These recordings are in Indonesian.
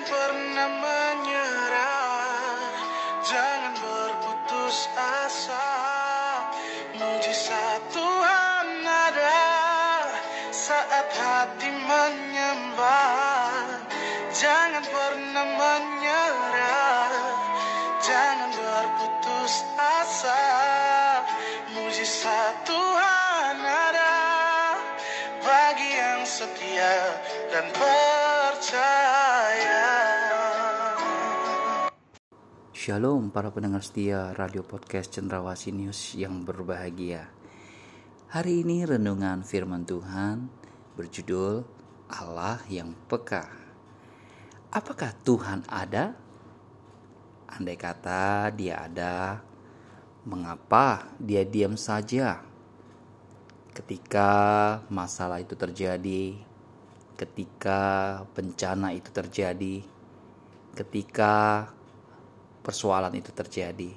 Jangan pernah menyerah. Jangan berputus asa. Mujizat Tuhan ada Saat hati menyembah. Jangan pernah menyerah. Jangan berputus asa. Mujizat Tuhan ada Bagi yang setia dan percaya Shalom para pendengar setia radio podcast Cendrawasih News yang berbahagia. Hari ini renungan firman Tuhan berjudul Allah yang peka. Apakah Tuhan ada? Andai kata dia ada, mengapa dia diam saja? Ketika masalah itu terjadi, ketika bencana itu terjadi, ketika persoalan itu terjadi.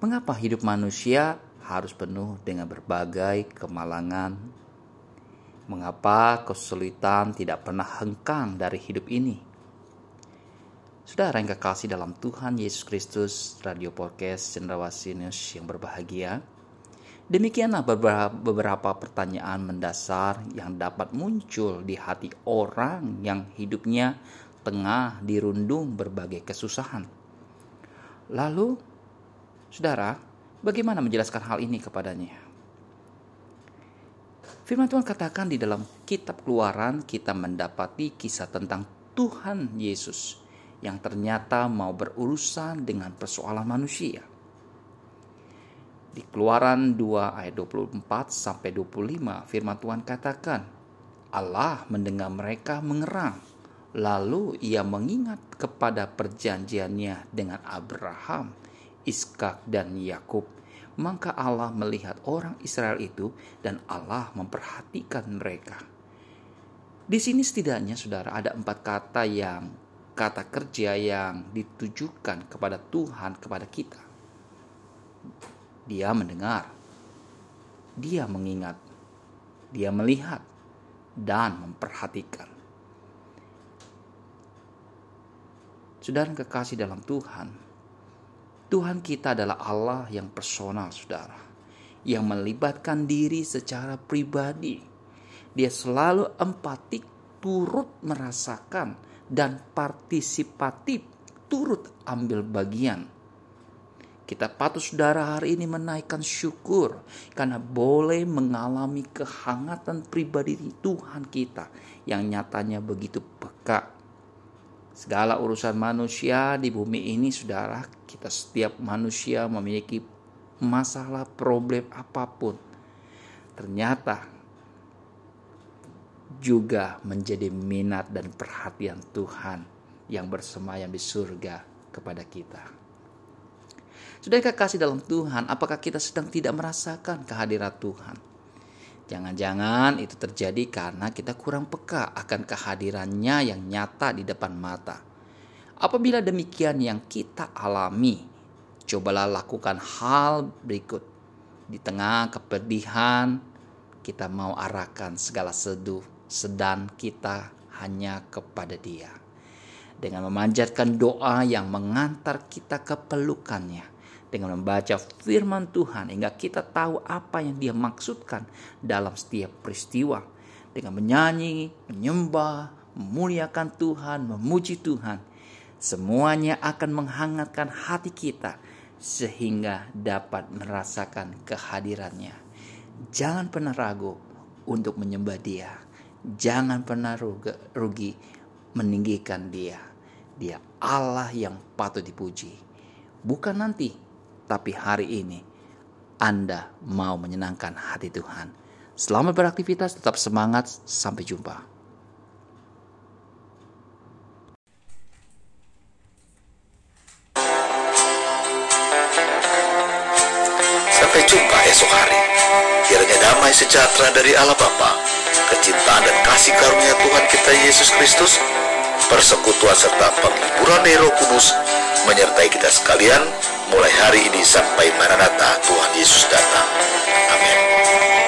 Mengapa hidup manusia harus penuh dengan berbagai kemalangan? Mengapa kesulitan tidak pernah hengkang dari hidup ini? Saudara yang kekasih dalam Tuhan Yesus Kristus, Radio Podcast Cendrawasih News yang berbahagia. Demikianlah beberapa pertanyaan mendasar yang dapat muncul di hati orang yang hidupnya tengah dirundung berbagai kesusahan. Lalu, saudara, bagaimana menjelaskan hal ini kepadanya? Firman Tuhan katakan di dalam kitab keluaran kita mendapati kisah tentang Tuhan Yesus yang ternyata mau berurusan dengan persoalan manusia. Di keluaran 2 ayat 24 sampai 25 firman Tuhan katakan Allah mendengar mereka mengerang Lalu ia mengingat kepada perjanjiannya dengan Abraham, Iskak dan Yakub. Maka Allah melihat orang Israel itu dan Allah memperhatikan mereka. Di sini setidaknya saudara ada empat kata yang kata kerja yang ditujukan kepada Tuhan kepada kita. Dia mendengar, dia mengingat, dia melihat, dan memperhatikan. Saudara kekasih dalam Tuhan, Tuhan kita adalah Allah yang personal, saudara, yang melibatkan diri secara pribadi. Dia selalu empatik, turut merasakan, dan partisipatif, turut ambil bagian. Kita patut saudara hari ini menaikkan syukur karena boleh mengalami kehangatan pribadi Tuhan kita yang nyatanya begitu peka Segala urusan manusia di bumi ini, saudara, kita setiap manusia memiliki masalah, problem apa pun. Ternyata juga menjadi minat dan perhatian Tuhan yang bersemayam di surga kepada kita. Sudah kasih dalam Tuhan, apakah kita sedang tidak merasakan kehadiran Tuhan? Jangan-jangan itu terjadi karena kita kurang peka akan kehadirannya yang nyata di depan mata. Apabila demikian yang kita alami, cobalah lakukan hal berikut. Di tengah kepedihan, kita mau arahkan segala seduh, sedan kita hanya kepada Dia. Dengan memanjatkan doa yang mengantar kita ke pelukannya dengan membaca firman Tuhan hingga kita tahu apa yang dia maksudkan dalam setiap peristiwa dengan menyanyi, menyembah, memuliakan Tuhan, memuji Tuhan. Semuanya akan menghangatkan hati kita sehingga dapat merasakan kehadirannya. Jangan pernah ragu untuk menyembah dia. Jangan pernah rugi meninggikan dia. Dia Allah yang patut dipuji. Bukan nanti tapi hari ini Anda mau menyenangkan hati Tuhan. Selamat beraktivitas, tetap semangat, sampai jumpa. Sampai jumpa esok hari. Kiranya damai sejahtera dari Allah Bapa, kecintaan dan kasih karunia Tuhan kita Yesus Kristus, persekutuan serta penghiburan Roh Kudus menyertai kita sekalian mulai hari ini sampai Maranatha Tuhan Yesus datang. Amin.